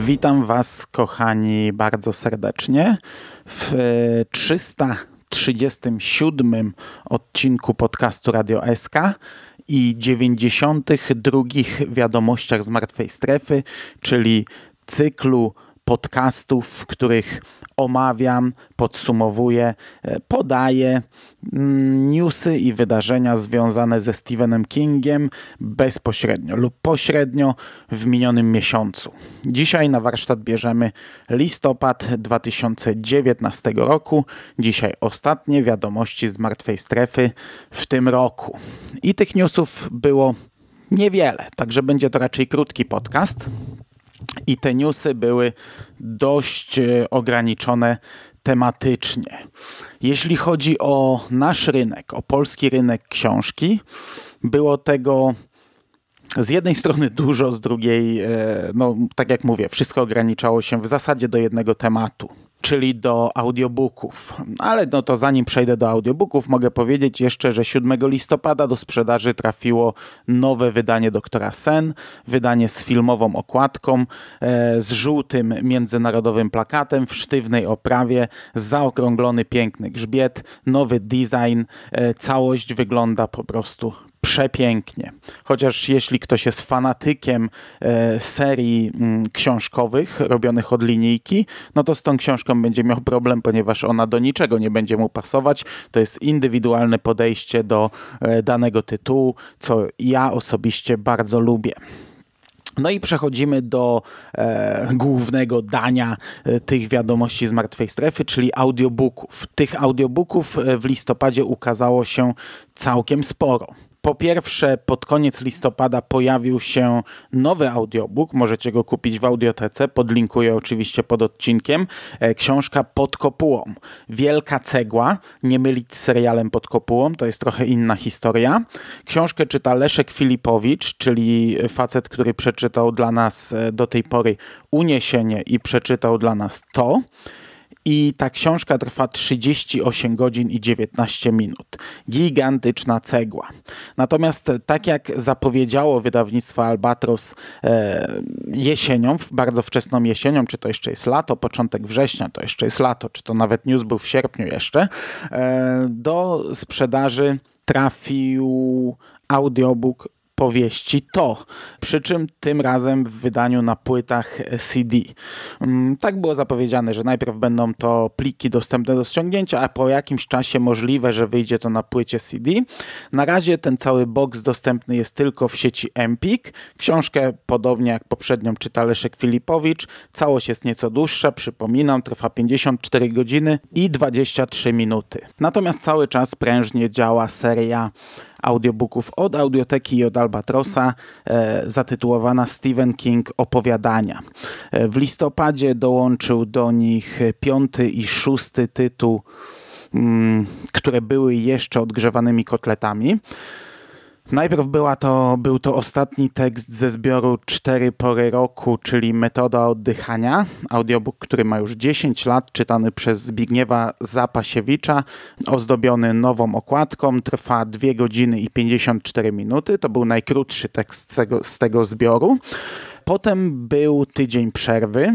Witam Was, kochani, bardzo serdecznie w 337 odcinku podcastu Radio SK i 92 wiadomościach z martwej strefy, czyli cyklu podcastów, w których omawiam, podsumowuję, e, podaję mm, newsy i wydarzenia związane ze Stephenem Kingiem bezpośrednio lub pośrednio w minionym miesiącu. Dzisiaj na warsztat bierzemy listopad 2019 roku. Dzisiaj ostatnie wiadomości z martwej strefy w tym roku. I tych newsów było niewiele, także będzie to raczej krótki podcast. I te newsy były dość e, ograniczone tematycznie. Jeśli chodzi o nasz rynek, o polski rynek książki, było tego z jednej strony dużo, z drugiej, e, no tak jak mówię, wszystko ograniczało się w zasadzie do jednego tematu czyli do audiobooków. Ale no to zanim przejdę do audiobooków, mogę powiedzieć jeszcze, że 7 listopada do sprzedaży trafiło nowe wydanie Doktora Sen, wydanie z filmową okładką, e, z żółtym międzynarodowym plakatem w sztywnej oprawie, zaokrąglony piękny grzbiet, nowy design, e, całość wygląda po prostu przepięknie. Chociaż jeśli ktoś jest fanatykiem e, serii mm, książkowych robionych od linijki, no to z tą książką będzie miał problem, ponieważ ona do niczego nie będzie mu pasować. To jest indywidualne podejście do e, danego tytułu, co ja osobiście bardzo lubię. No i przechodzimy do e, głównego dania e, tych wiadomości z martwej strefy, czyli audiobooków. Tych audiobooków e, w listopadzie ukazało się całkiem sporo. Po pierwsze, pod koniec listopada pojawił się nowy audiobook. Możecie go kupić w audiotece. Podlinkuję oczywiście pod odcinkiem. E, książka Pod kopułą. Wielka cegła. Nie mylić z serialem Pod kopułą. To jest trochę inna historia. Książkę czyta Leszek Filipowicz, czyli facet, który przeczytał dla nas e, do tej pory Uniesienie i przeczytał dla nas to. I ta książka trwa 38 godzin i 19 minut. Gigantyczna cegła. Natomiast tak jak zapowiedziało wydawnictwo Albatros e, jesienią, bardzo wczesną jesienią, czy to jeszcze jest lato, początek września, to jeszcze jest lato, czy to nawet news był w sierpniu jeszcze, e, do sprzedaży trafił audiobook powieści to, przy czym tym razem w wydaniu na płytach CD. Mm, tak było zapowiedziane, że najpierw będą to pliki dostępne do ściągnięcia, a po jakimś czasie możliwe, że wyjdzie to na płycie CD. Na razie ten cały box dostępny jest tylko w sieci Empik. Książkę, podobnie jak poprzednią, czyta Leszek Filipowicz. Całość jest nieco dłuższa, przypominam, trwa 54 godziny i 23 minuty. Natomiast cały czas prężnie działa seria audiobooków od Audioteki i od Albatrosa e, zatytułowana Stephen King Opowiadania. E, w listopadzie dołączył do nich piąty i szósty tytuł, mm, które były jeszcze odgrzewanymi kotletami. Najpierw była to, był to ostatni tekst ze zbioru Cztery pory roku, czyli Metoda oddychania. Audiobook, który ma już 10 lat, czytany przez Zbigniewa Zapasiewicza, ozdobiony nową okładką, trwa 2 godziny i 54 minuty. To był najkrótszy tekst z tego, z tego zbioru. Potem był tydzień przerwy,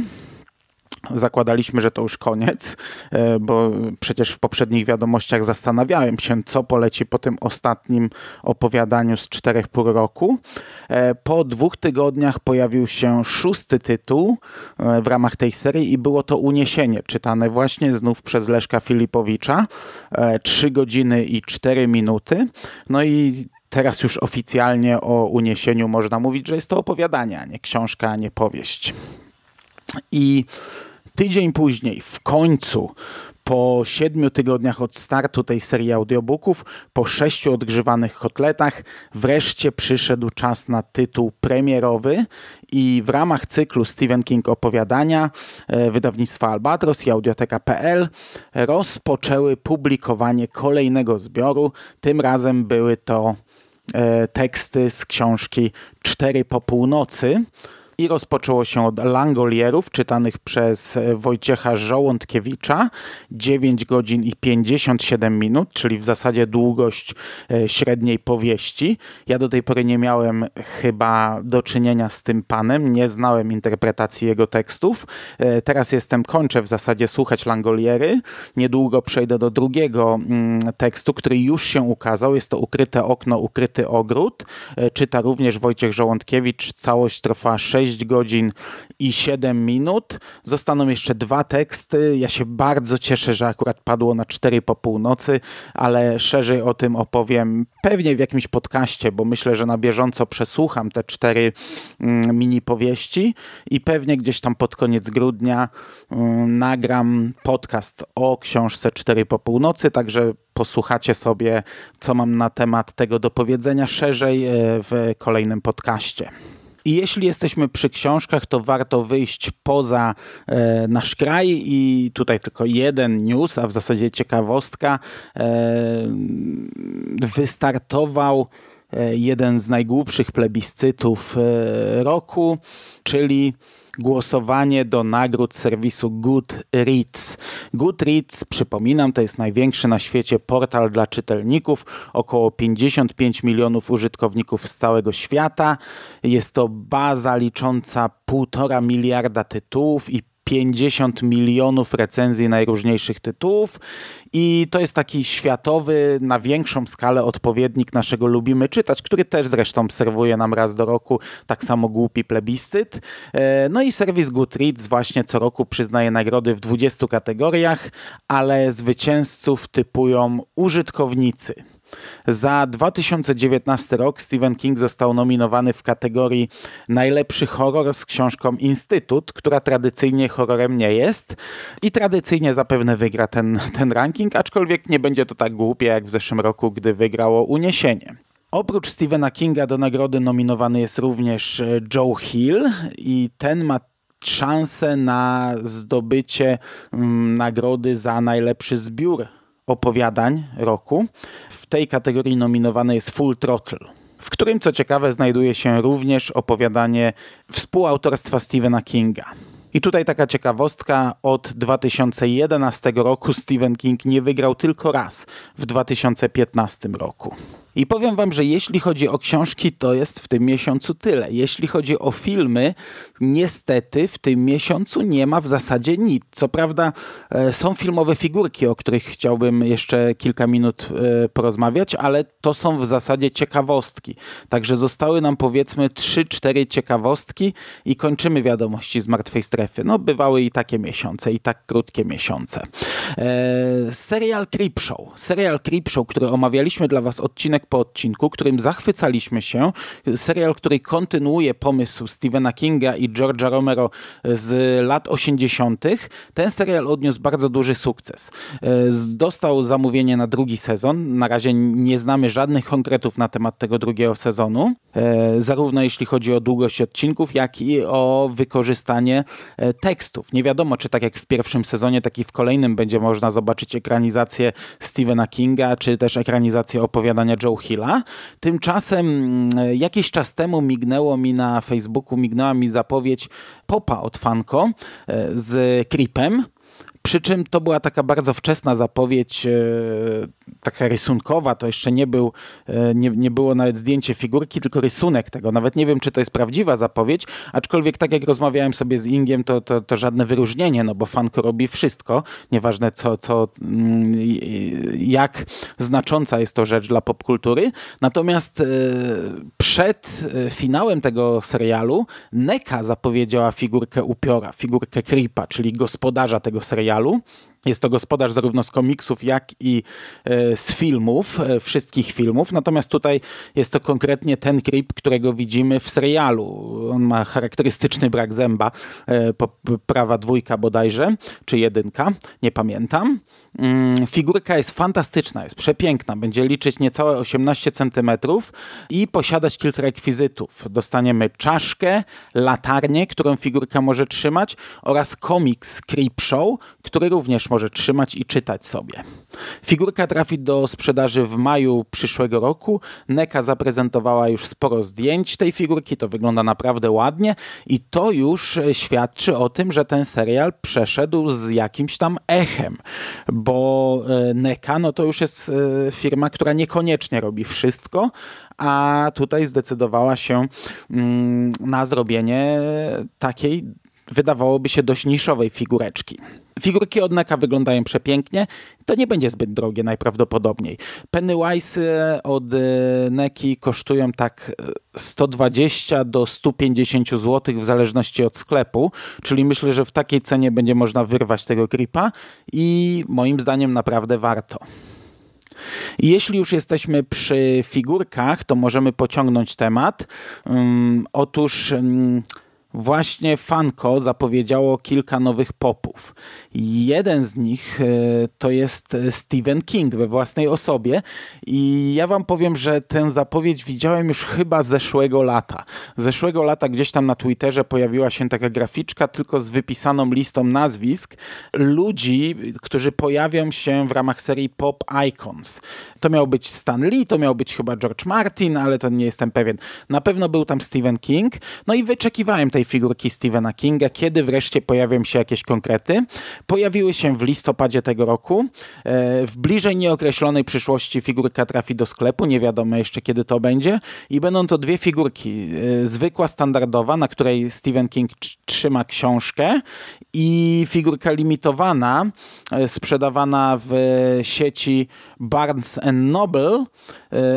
Zakładaliśmy, że to już koniec, e, bo przecież w poprzednich wiadomościach zastanawiałem się, co poleci po tym ostatnim opowiadaniu z czterech pół roku. E, po dwóch tygodniach pojawił się szósty tytuł e, w ramach tej serii i było to Uniesienie, czytane właśnie znów przez Leszka Filipowicza. Trzy godziny i cztery minuty. No i teraz już oficjalnie o Uniesieniu można mówić, że jest to opowiadanie, a nie książka, a nie powieść. I Tydzień później, w końcu, Po siedmiu tygodniach od startu tej serii audiobooków, po sześciu odgrzewanych kotletach, wreszcie przyszedł czas na tytuł premierowy i w ramach cyklu Stephen King opowiadania e, wydawnictwa Albatros i Audioteka.pl rozpoczęły publikowanie kolejnego zbioru. Tym razem były to e, teksty z książki Cztery po północy i rozpoczęło się od Langolierów, czytanych przez Wojciecha Żołądkiewicza, 9 godzin i 57 minut, czyli w zasadzie długość e, średniej powieści. Ja do tej pory nie miałem chyba do czynienia z tym panem, nie znałem interpretacji jego tekstów. E, teraz jestem, kończę w zasadzie słuchać Langoliery. Niedługo przejdę do drugiego mm, tekstu, który już się ukazał. Jest to Ukryte okno, ukryty ogród. E, czyta również Wojciech Żołądkiewicz. Całość trwa 6 6 godzin i 7 minut. Zostaną jeszcze dwa teksty. Ja się bardzo cieszę, że akurat padło na 4 po północy, ale szerzej o tym opowiem pewnie w jakimś podcaście, bo myślę, że na bieżąco przesłucham te cztery mm, mini powieści i pewnie gdzieś tam pod koniec grudnia mm, nagram podcast o książce 4 po północy, także posłuchacie sobie, co mam na temat tego do powiedzenia szerzej e, w kolejnym podcaście. I jeśli jesteśmy przy książkach, to warto wyjść poza e, nasz kraj i tutaj tylko jeden news, a w zasadzie ciekawostka. E, wystartował e, jeden z najgłupszych plebiscytów e, roku, czyli głosowanie do nagród serwisu Goodreads. Goodreads, przypominam, to jest największy na świecie portal dla czytelników, około 55 milionów użytkowników z całego świata. Jest to baza licząca półtora miliarda tytułów i 50 milionów recenzji najróżniejszych tytułów i to jest taki światowy, na większą skalę odpowiednik naszego Lubimy Czytać, który też zresztą serwuje nam raz do roku tak samo głupi plebiscyt. E, no i serwis Goodreads właśnie co roku przyznaje nagrody w 20 kategoriach, ale zwycięzców typują użytkownicy. Za 2019 rok Stephen King został nominowany w kategorii Najlepszy horror z książką Instytut, która tradycyjnie horrorem nie jest i tradycyjnie zapewne wygra ten, ten ranking, aczkolwiek nie będzie to tak głupie jak w zeszłym roku, gdy wygrało Uniesienie. Oprócz Stephena Kinga do nagrody nominowany jest również e, Joe Hill i ten ma szansę na zdobycie mm, nagrody za najlepszy zbiór opowiadań roku. W tej kategorii nominowany jest Full Throttle w którym co ciekawe znajduje się również opowiadanie współautorstwa Stephena Kinga. I tutaj taka ciekawostka, od 2011 roku Stephen King nie wygrał tylko raz, w 2015 roku. I powiem wam, że jeśli chodzi o książki, to jest w tym miesiącu tyle. Jeśli chodzi o filmy, niestety w tym miesiącu nie ma w zasadzie nic. Co prawda e, są filmowe figurki, o których chciałbym jeszcze kilka minut e, porozmawiać, ale to są w zasadzie ciekawostki. Także zostały nam powiedzmy 3-4 ciekawostki i kończymy wiadomości z martwej strefy. No bywały i takie miesiące, i tak krótkie miesiące. E, serial Creepshow. Serial Creepshow, który omawialiśmy dla was odcinek po odcinku, którym zachwycaliśmy się. Serial, który kontynuuje pomysł Stephena Kinga i George'a Romero z lat 80. Ten serial odniósł bardzo duży sukces. E, dostał zamówienie na drugi sezon. Na razie nie znamy żadnych konkretów na temat tego drugiego sezonu, e, zarówno jeśli chodzi o długość odcinków, jak i o wykorzystanie e, tekstów. Nie wiadomo, czy tak jak w pierwszym sezonie, tak i w kolejnym będzie można zobaczyć ekranizację Stephena Kinga, czy też ekranizację opowiadania Joe Hilla. Tymczasem mm, jakiś czas temu mignęło mi na Facebooku, mignęła mi zapowiedź Popa od Fanko e, z Creepem. Przy czym to była taka bardzo wczesna zapowiedź e, taka rysunkowa, to jeszcze nie, był, e, nie, nie było nawet zdjęcie figurki, tylko rysunek tego. Nawet nie wiem, czy to jest prawdziwa zapowiedź, aczkolwiek tak jak rozmawiałem sobie z Ingiem, to, to, to żadne wyróżnienie, no bo fanko robi wszystko, nieważne co, co, mm, jak znacząca jest to rzecz dla popkultury. Natomiast e, przed finałem tego serialu Neka zapowiedziała figurkę upiora, figurkę Creepa, czyli gospodarza tego serialu. portalu Jest to gospodarz zarówno z komiksów, jak i e, z filmów, e, wszystkich filmów. Natomiast tutaj jest to konkretnie ten Creep, którego widzimy w serialu. On ma charakterystyczny brak zęba, e, prawa dwójka bodajże, czy jedynka, nie pamiętam. Mm, figurka jest fantastyczna, jest przepiękna. Będzie liczyć niecałe 18 cm i posiadać kilka rekwizytów. Dostaniemy czaszkę, latarnię, którą figurka może trzymać oraz komiks Creepshow, który również może trzymać i czytać sobie. Figurka trafi do sprzedaży w maju przyszłego roku. NECA zaprezentowała już sporo zdjęć tej figurki, to wygląda naprawdę ładnie i to już świadczy o tym, że ten serial przeszedł z jakimś tam echem bo e, NECA no to już jest e, firma, która niekoniecznie robi wszystko, a tutaj zdecydowała się mm, na zrobienie takiej wydawałoby się dość niszowej figureczki. Figurki od Neka wyglądają przepięknie. To nie będzie zbyt drogie najprawdopodobniej. Pennywise od e, Neki kosztują tak 120 e, do 150 zł w zależności od sklepu, czyli myślę, że w takiej cenie będzie można wyrwać tego gripa i moim zdaniem naprawdę warto. Jeśli już jesteśmy przy figurkach, to możemy pociągnąć temat. Um, otóż um, właśnie Fanko zapowiedziało kilka nowych popów. Jeden z nich e, to jest Stephen King we własnej osobie i ja wam powiem, że tę zapowiedź widziałem już chyba zeszłego lata. Zeszłego lata gdzieś tam na Twitterze pojawiła się taka graficzka tylko z wypisaną listą nazwisk ludzi, którzy pojawią się w ramach serii Pop Icons. To miał być Stan Lee, to miał być chyba George Martin, ale to nie jestem pewien. Na pewno był tam Stephen King. No i wyczekiwałem tej tej figurki Stephena Kinga, kiedy wreszcie pojawią się jakieś konkrety. Pojawiły się w listopadzie tego roku. E, w bliżej nieokreślonej przyszłości figurka trafi do sklepu, nie wiadomo jeszcze kiedy to będzie. I będą to dwie figurki. E, zwykła, standardowa, na której Stephen King trzyma książkę i figurka limitowana, e, sprzedawana w sieci Barnes Noble,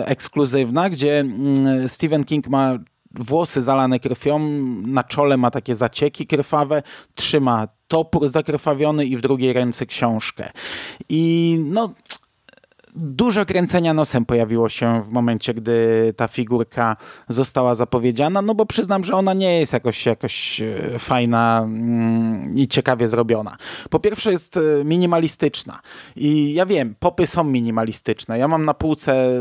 ekskluzywna, gdzie mm, Stephen King ma włosy zalane krwią, na czole ma takie zacieki krwawe, trzyma topór zakrwawiony i w drugiej ręce książkę. I no, Dużo kręcenia nosem pojawiło się w momencie, gdy ta figurka została zapowiedziana, no bo przyznam, że ona nie jest jakoś, jakoś e, fajna mm, i ciekawie zrobiona. Po pierwsze jest e, minimalistyczna i ja wiem, popy są minimalistyczne. Ja mam na półce, e,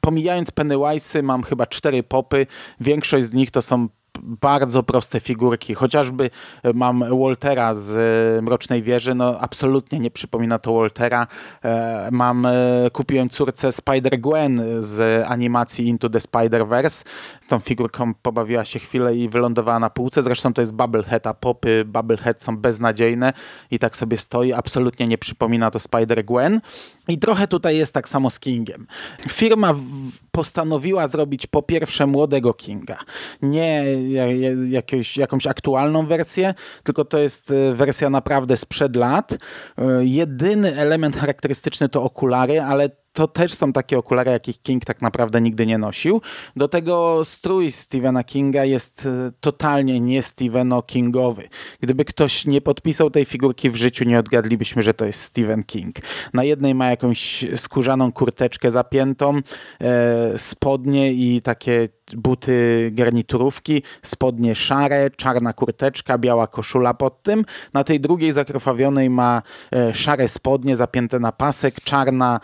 pomijając Pennywise'y, mam chyba cztery popy. Większość z nich to są bardzo proste figurki. Chociażby e, mam Waltera z e, Mrocznej Wieży, no absolutnie nie przypomina to Waltera. E, mam, kupiłem córce Spider-Gwen z animacji Into the Spider-Verse. Tą figurką pobawiła się chwilę i wylądowała na półce. Zresztą to jest Bubblehead, a popy Bubblehead są beznadziejne i tak sobie stoi. Absolutnie nie przypomina to Spider-Gwen. I trochę tutaj jest tak samo z Kingiem. Firma postanowiła zrobić po pierwsze młodego Kinga. Nie jakąś aktualną wersję, tylko to jest e, wersja naprawdę sprzed lat. E, jedyny element charakterystyczny to okulary, ale to też są takie okulary, jakich King tak naprawdę nigdy nie nosił. Do tego strój Stephena Kinga jest e, totalnie nie Stepheno Kingowy. Gdyby ktoś nie podpisał tej figurki w życiu, nie odgadlibyśmy, że to jest Stephen King. Na jednej ma jakąś skórzaną kurteczkę zapiętą, e, spodnie i takie buty garniturówki, spodnie szare, czarna kurteczka, biała koszula pod tym. Na tej drugiej zakrwawionej ma e, szare spodnie zapięte na pasek, czarna,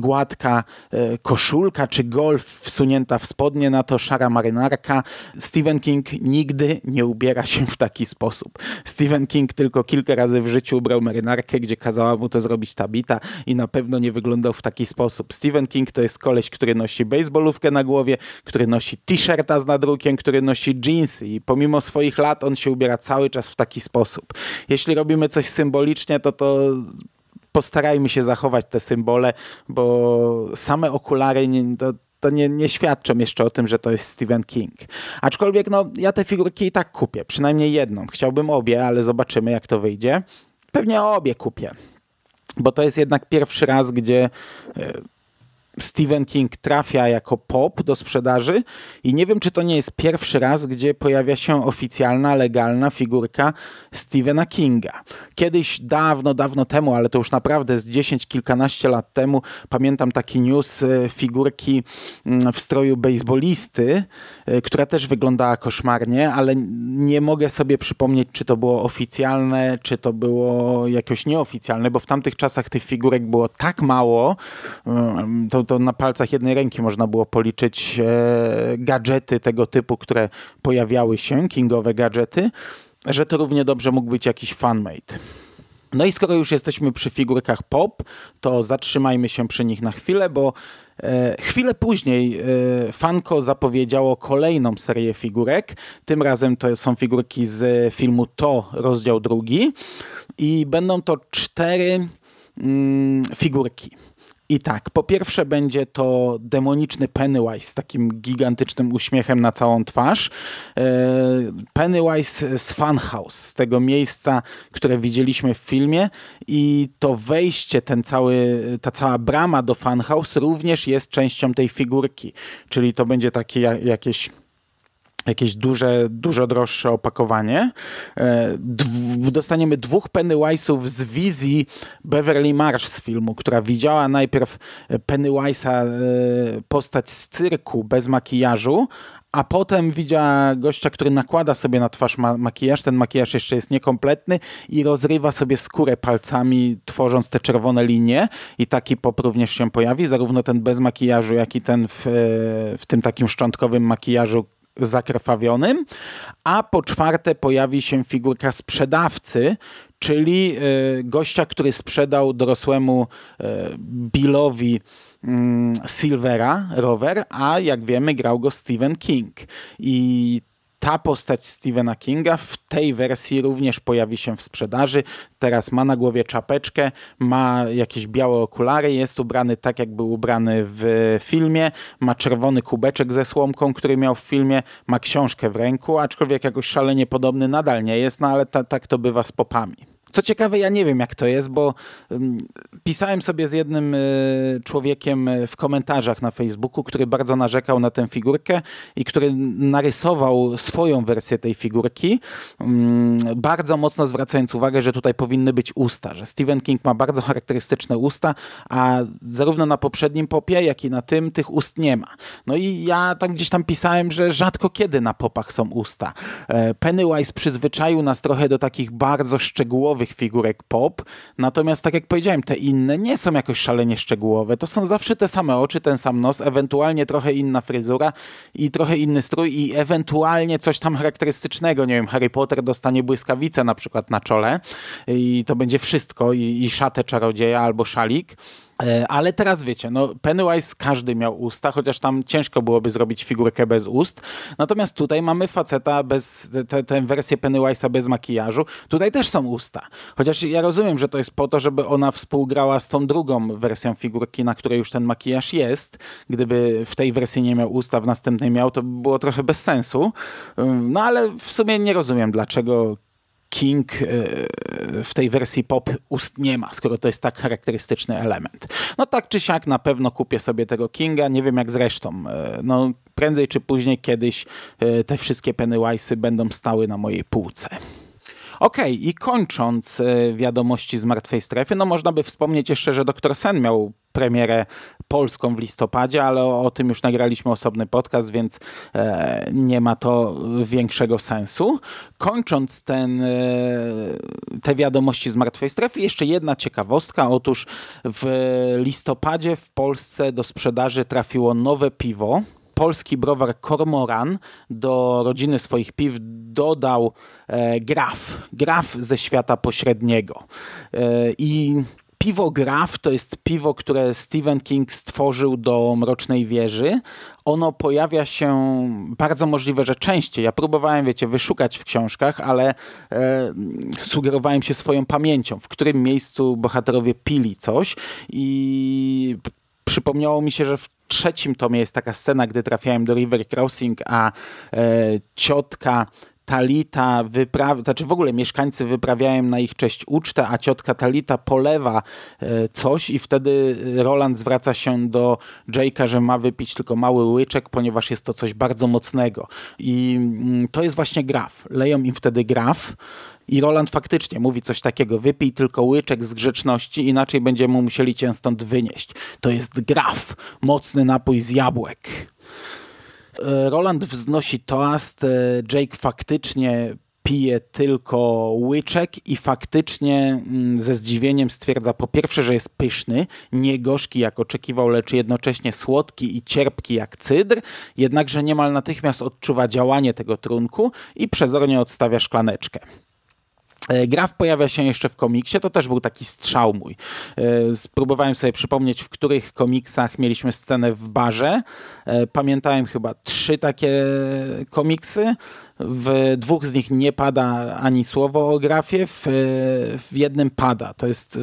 gładka e, koszulka czy golf wsunięta w spodnie, na to szara marynarka. Stephen King nigdy nie ubiera się w taki sposób. Stephen King tylko kilka razy w życiu ubrał marynarkę, gdzie kazała mu to zrobić Tabita i na pewno nie wyglądał w taki sposób. Stephen King to jest koleś, który nosi baseballówkę na głowie, który nosi t-shirta z nadrukiem, który nosi jeansy i pomimo swoich lat on się ubiera cały czas w taki sposób. Jeśli robimy coś symbolicznie, to to postarajmy się zachować te symbole, bo same okulary nie, to, to nie, nie świadczą jeszcze o tym, że to jest Stephen King. Aczkolwiek no, ja te figurki i tak kupię, przynajmniej jedną. Chciałbym obie, ale zobaczymy jak to wyjdzie. Pewnie obie kupię, bo to jest jednak pierwszy raz, gdzie e, Stephen King trafia jako pop do sprzedaży i nie wiem, czy to nie jest pierwszy raz, gdzie pojawia się oficjalna, legalna figurka Stephena Kinga. Kiedyś, dawno, dawno temu, ale to już naprawdę z 10, kilkanaście lat temu, pamiętam taki news e, figurki mm, w stroju baseballisty, e, która też wyglądała koszmarnie, ale nie mogę sobie przypomnieć, czy to było oficjalne, czy to było jakoś nieoficjalne, bo w tamtych czasach tych figurek było tak mało, mm, to, to na palcach jednej ręki można było policzyć e, gadżety tego typu, które pojawiały się, kingowe gadżety, że to równie dobrze mógł być jakiś fanmade. No i skoro już jesteśmy przy figurkach pop, to zatrzymajmy się przy nich na chwilę, bo e, chwilę później e, Funko zapowiedziało kolejną serię figurek. Tym razem to są figurki z filmu To, rozdział drugi. I będą to cztery mm, figurki. I tak, po pierwsze będzie to demoniczny Pennywise z takim gigantycznym uśmiechem na całą twarz. E, Pennywise z Funhouse, z tego miejsca, które widzieliśmy w filmie i to wejście, ten cały, ta cała brama do Funhouse również jest częścią tej figurki, czyli to będzie takie jakieś jakieś duże, dużo droższe opakowanie. E, dostaniemy dwóch Pennywise'ów z wizji Beverly Marsh z filmu, która widziała najpierw Pennywise'a e, postać z cyrku bez makijażu, a potem widziała gościa, który nakłada sobie na twarz ma makijaż. Ten makijaż jeszcze jest niekompletny i rozrywa sobie skórę palcami, tworząc te czerwone linie. I taki pop również się pojawi, zarówno ten bez makijażu, jak i ten w, e, w tym takim szczątkowym makijażu, zakrwawionym, a po czwarte pojawi się figurka sprzedawcy, czyli e, gościa, który sprzedał dorosłemu e, Billowi mm, Silvera rower, a jak wiemy grał go Stephen King. I ta postać Stephena Kinga w tej wersji również pojawi się w sprzedaży. Teraz ma na głowie czapeczkę, ma jakieś białe okulary, jest ubrany tak, jak był ubrany w filmie, ma czerwony kubeczek ze słomką, który miał w filmie, ma książkę w ręku, aczkolwiek jakoś szalenie podobny nadal nie jest, no ale ta, tak to bywa z popami. Co ciekawe, ja nie wiem jak to jest, bo pisałem sobie z jednym y, człowiekiem y, w komentarzach na Facebooku, który bardzo narzekał na tę figurkę i który narysował swoją wersję tej figurki, bardzo mocno zwracając uwagę, że tutaj powinny być usta, że Stephen King ma bardzo charakterystyczne usta, a zarówno na poprzednim popie, jak i na tym tych ust nie ma. No i ja tam gdzieś tam pisałem, że rzadko kiedy na popach są usta. E, Pennywise przyzwyczaił nas trochę do takich bardzo szczegółowych szczegółowych figurek pop, natomiast tak jak powiedziałem, te inne nie są jakoś szalenie szczegółowe. To są zawsze te same oczy, ten sam nos, ewentualnie trochę inna fryzura i trochę inny strój i ewentualnie coś tam charakterystycznego. Nie wiem, Harry Potter dostanie błyskawicę na przykład na czole i to będzie wszystko i, i szatę czarodzieja albo szalik. E, ale teraz wiecie, no Pennywise każdy miał usta, chociaż tam ciężko byłoby zrobić figurkę bez ust. Natomiast tutaj mamy faceta bez, tę wersję Pennywise'a bez makijażu. Tutaj też są usta. Chociaż ja rozumiem, że to jest po to, żeby ona współgrała z tą drugą wersją figurki, na której już ten makijaż jest. Gdyby w tej wersji nie miał usta, w następnej miał, to by było trochę bez sensu. No ale w sumie nie rozumiem, dlaczego King e, w tej wersji pop ust nie ma, skoro to jest tak charakterystyczny element. No tak czy siak na pewno kupię sobie tego Kinga, nie wiem jak zresztą. E, no prędzej czy później kiedyś e, te wszystkie Pennywise'y będą stały na mojej półce. Okej, okay, i kończąc wiadomości z martwej strefy, no można by wspomnieć jeszcze, że Dr. Sen miał premierę polską w listopadzie, ale o, o, tym już nagraliśmy osobny podcast, więc e, nie ma to większego sensu. Kończąc ten, e, te wiadomości z martwej strefy, jeszcze jedna ciekawostka. Otóż w listopadzie w Polsce do sprzedaży trafiło nowe piwo. Polski browar Kormoran do rodziny swoich piw dodał e, graf, graf ze świata pośredniego. E, I piwo Graf to jest piwo, które Stephen King stworzył do Mrocznej Wieży. Ono pojawia się bardzo możliwe, że częściej. Ja próbowałem, wiecie, wyszukać w książkach, ale e, sugerowałem się swoją pamięcią, w którym miejscu bohaterowie pili coś i przypomniało mi się, że w trzecim tomie jest taka scena, gdy trafiałem do River Crossing, a e, ciotka Talita wyprawia, znaczy w ogóle mieszkańcy wyprawiają na ich cześć ucztę, a ciotka Talita polewa e, coś i wtedy Roland zwraca się do Jake'a, że ma wypić tylko mały łyczek, ponieważ jest to coś bardzo mocnego. I mm, to jest właśnie graf. Leją im wtedy graf, i Roland faktycznie mówi coś takiego, wypij tylko łyczek z grzeczności, inaczej będziemy musieli cię stąd wynieść. To jest graf, mocny napój z jabłek. E, Roland wznosi toast, e, Jake faktycznie pije tylko łyczek i faktycznie mm, ze zdziwieniem stwierdza po pierwsze, że jest pyszny, nie gorzki jak oczekiwał, lecz jednocześnie słodki i cierpki jak cydr, jednakże niemal natychmiast odczuwa działanie tego trunku i przezornie odstawia szklaneczkę. E, Graf pojawia się jeszcze w komiksie, to też był taki strzał mój. E, spróbowałem sobie przypomnieć, w których komiksach mieliśmy scenę w barze. E, pamiętałem chyba trzy takie komiksy. W dwóch z nich nie pada ani słowo o grafie, w, w jednym pada. To jest y,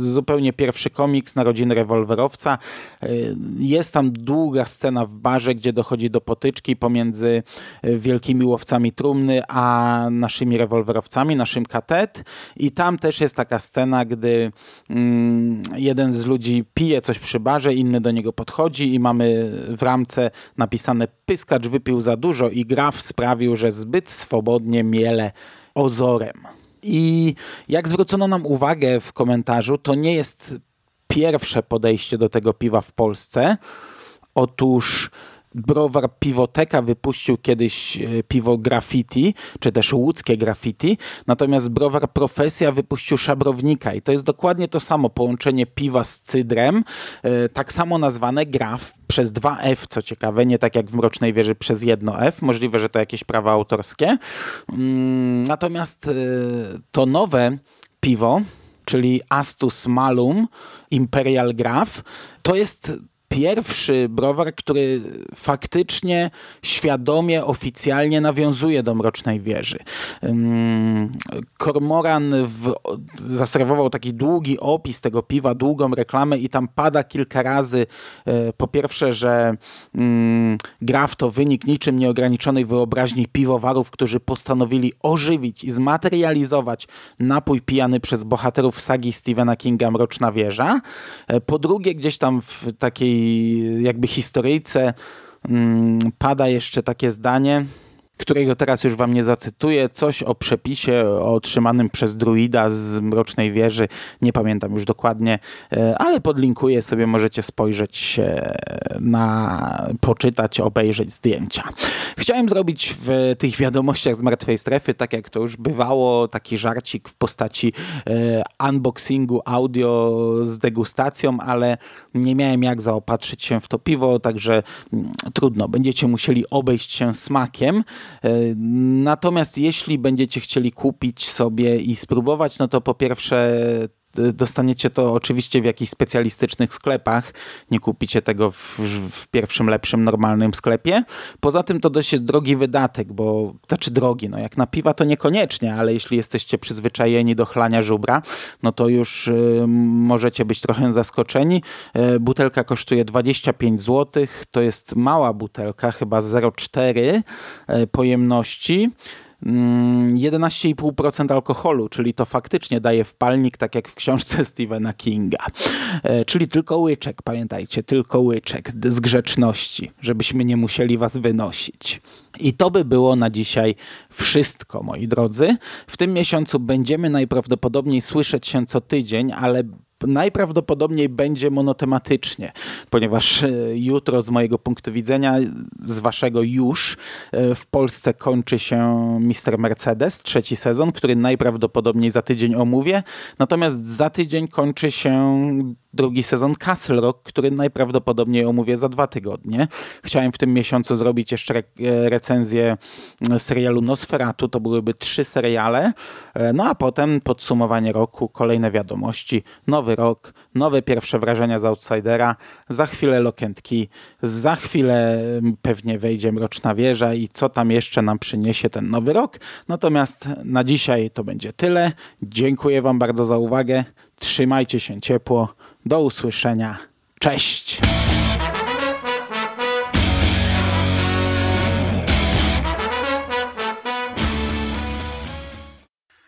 zupełnie pierwszy komiks Narodziny rewolwerowca. Y, jest tam długa scena w barze, gdzie dochodzi do potyczki pomiędzy y, wielkimi łowcami trumny, a naszymi rewolwerowcami, naszym katet. I tam też jest taka scena, gdy mm, jeden z ludzi pije coś przy barze, inny do niego podchodzi i mamy w ramce napisane pyskacz wypił za dużo i graf sprawił, że zbyt swobodnie miele ozorem. I jak zwrócono nam uwagę w komentarzu, to nie jest pierwsze podejście do tego piwa w Polsce. Otóż browar Piwoteka wypuścił kiedyś e, piwo Graffiti, czy też łódzkie Graffiti, natomiast browar Profesja wypuścił Szabrownika i to jest dokładnie to samo, połączenie piwa z cydrem, e, tak samo nazwane Graf przez 2F, co ciekawe, nie tak jak w Mrocznej Wieży przez 1F, możliwe, że to jakieś prawa autorskie. Mm, natomiast e, to nowe piwo, czyli Astus Malum Imperial Graf, to jest pierwszy browar, który faktycznie świadomie, oficjalnie nawiązuje do Mrocznej Wieży. Kormoran w, zaserwował taki długi opis tego piwa, długą reklamę i tam pada kilka razy e, po pierwsze, że graf to wynik niczym nieograniczonej wyobraźni piwowarów, którzy postanowili ożywić i zmaterializować napój pijany przez bohaterów sagi Stephena Kinga Mroczna Wieża. E, po drugie, gdzieś tam w takiej jakby historyjce mm, pada jeszcze takie zdanie, którego teraz już wam nie zacytuję, coś o przepisie otrzymanym przez druida z Mrocznej Wieży, nie pamiętam już dokładnie, e, ale podlinkuję sobie, możecie spojrzeć na, poczytać, obejrzeć zdjęcia. Chciałem zrobić w tych wiadomościach z Martwej Strefy, tak jak to już bywało, taki żarcik w postaci e, unboxingu audio z degustacją, ale nie miałem jak zaopatrzyć się w to piwo, także mm, trudno, będziecie musieli obejść się smakiem. E, natomiast jeśli będziecie chcieli kupić sobie i spróbować, no to po pierwsze dostaniecie to oczywiście w jakichś specjalistycznych sklepach, nie kupicie tego w, w, pierwszym, lepszym, normalnym sklepie. Poza tym to dość drogi wydatek, bo znaczy drogi, no jak na piwa to niekoniecznie, ale jeśli jesteście przyzwyczajeni do chlania żubra, no to już y, możecie być trochę zaskoczeni. Y, butelka kosztuje 25 zł, to jest mała butelka, chyba 0,4 y, pojemności. 11,5% mm, alkoholu, czyli to faktycznie daje wpalnik, tak jak w książce Stephena Kinga. E, czyli tylko łyczek, pamiętajcie, tylko łyczek z grzeczności, żebyśmy nie musieli was wynosić. I to by było na dzisiaj wszystko, moi drodzy. W tym miesiącu będziemy najprawdopodobniej słyszeć się co tydzień, ale najprawdopodobniej będzie monotematycznie, ponieważ e, jutro z mojego punktu widzenia, z waszego już, e, w Polsce kończy się Mister Mercedes, trzeci sezon, który najprawdopodobniej za tydzień omówię, natomiast za tydzień kończy się drugi sezon Castle Rock, który najprawdopodobniej omówię za dwa tygodnie. Chciałem w tym miesiącu zrobić jeszcze re recenzję serialu Nosferatu, to byłyby trzy seriale, e, no a potem podsumowanie roku, kolejne wiadomości, nowy rok, nowe pierwsze wrażenia z Outsidera, za chwilę Lokentki, za chwilę pewnie wejdzie Mroczna Wieża i co tam jeszcze nam przyniesie ten nowy rok. Natomiast na dzisiaj to będzie tyle. Dziękuję Wam bardzo za uwagę. Trzymajcie się ciepło. Do usłyszenia. Cześć!